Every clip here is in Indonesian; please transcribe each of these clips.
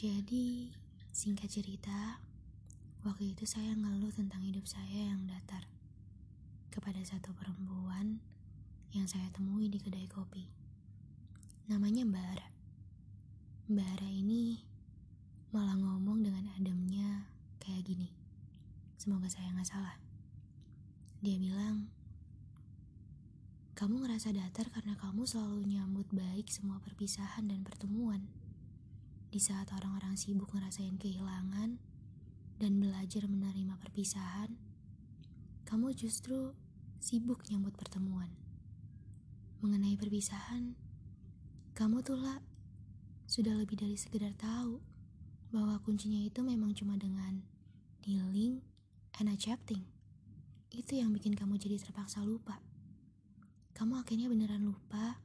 Jadi, singkat cerita, waktu itu saya ngeluh tentang hidup saya yang datar kepada satu perempuan yang saya temui di kedai kopi. Namanya Mbak Ara. Mbak Ara ini malah ngomong dengan ademnya kayak gini. Semoga saya nggak salah. Dia bilang, kamu ngerasa datar karena kamu selalu nyambut baik semua perpisahan dan pertemuan. Di saat orang-orang sibuk ngerasain kehilangan dan belajar menerima perpisahan, kamu justru sibuk nyambut pertemuan. Mengenai perpisahan, kamu tuh lah sudah lebih dari sekedar tahu bahwa kuncinya itu memang cuma dengan dealing and accepting. Itu yang bikin kamu jadi terpaksa lupa. Kamu akhirnya beneran lupa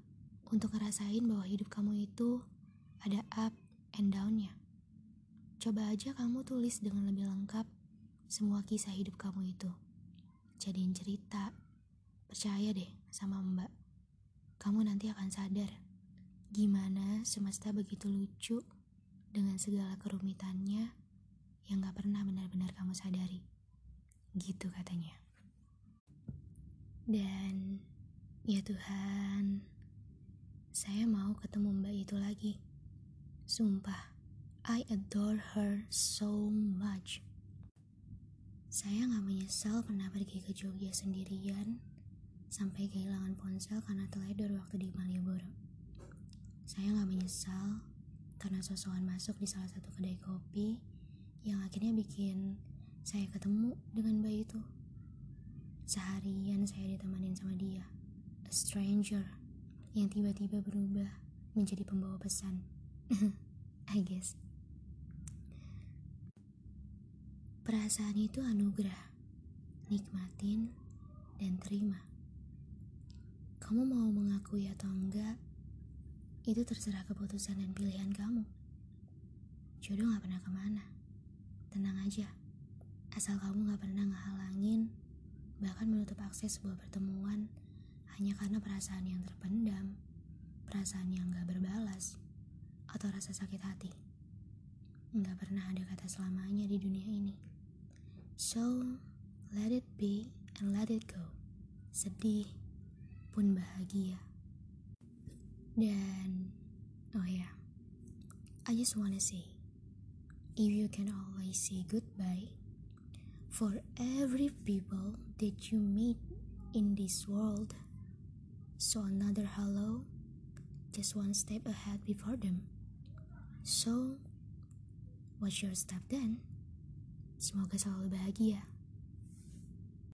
untuk ngerasain bahwa hidup kamu itu ada up and down-nya. Coba aja kamu tulis dengan lebih lengkap semua kisah hidup kamu itu. Jadiin cerita. Percaya deh sama mbak. Kamu nanti akan sadar gimana semesta begitu lucu dengan segala kerumitannya yang gak pernah benar-benar kamu sadari. Gitu katanya. Dan ya Tuhan, saya mau ketemu mbak itu lagi. Sumpah, I adore her so much. Saya gak menyesal pernah pergi ke Jogja sendirian sampai kehilangan ponsel karena teledor waktu di Malioboro. Saya gak menyesal karena sosokan masuk di salah satu kedai kopi yang akhirnya bikin saya ketemu dengan bayi itu. Seharian saya ditemanin sama dia, a stranger yang tiba-tiba berubah menjadi pembawa pesan. I guess. Perasaan itu anugerah. Nikmatin dan terima. Kamu mau mengakui atau enggak, itu terserah keputusan dan pilihan kamu. Jodoh gak pernah ke mana. Tenang aja. Asal kamu gak pernah ngehalangin, bahkan menutup akses sebuah pertemuan hanya karena perasaan yang terpendam, perasaan yang gak berbalas, atau rasa sakit hati. Nggak pernah ada kata selamanya di dunia ini. So, let it be and let it go. Sedih pun bahagia. Dan, oh ya, yeah, I just wanna say, if you can always say goodbye for every people that you meet in this world, so another hello, just one step ahead before them. So, what's your step then? Semoga selalu bahagia.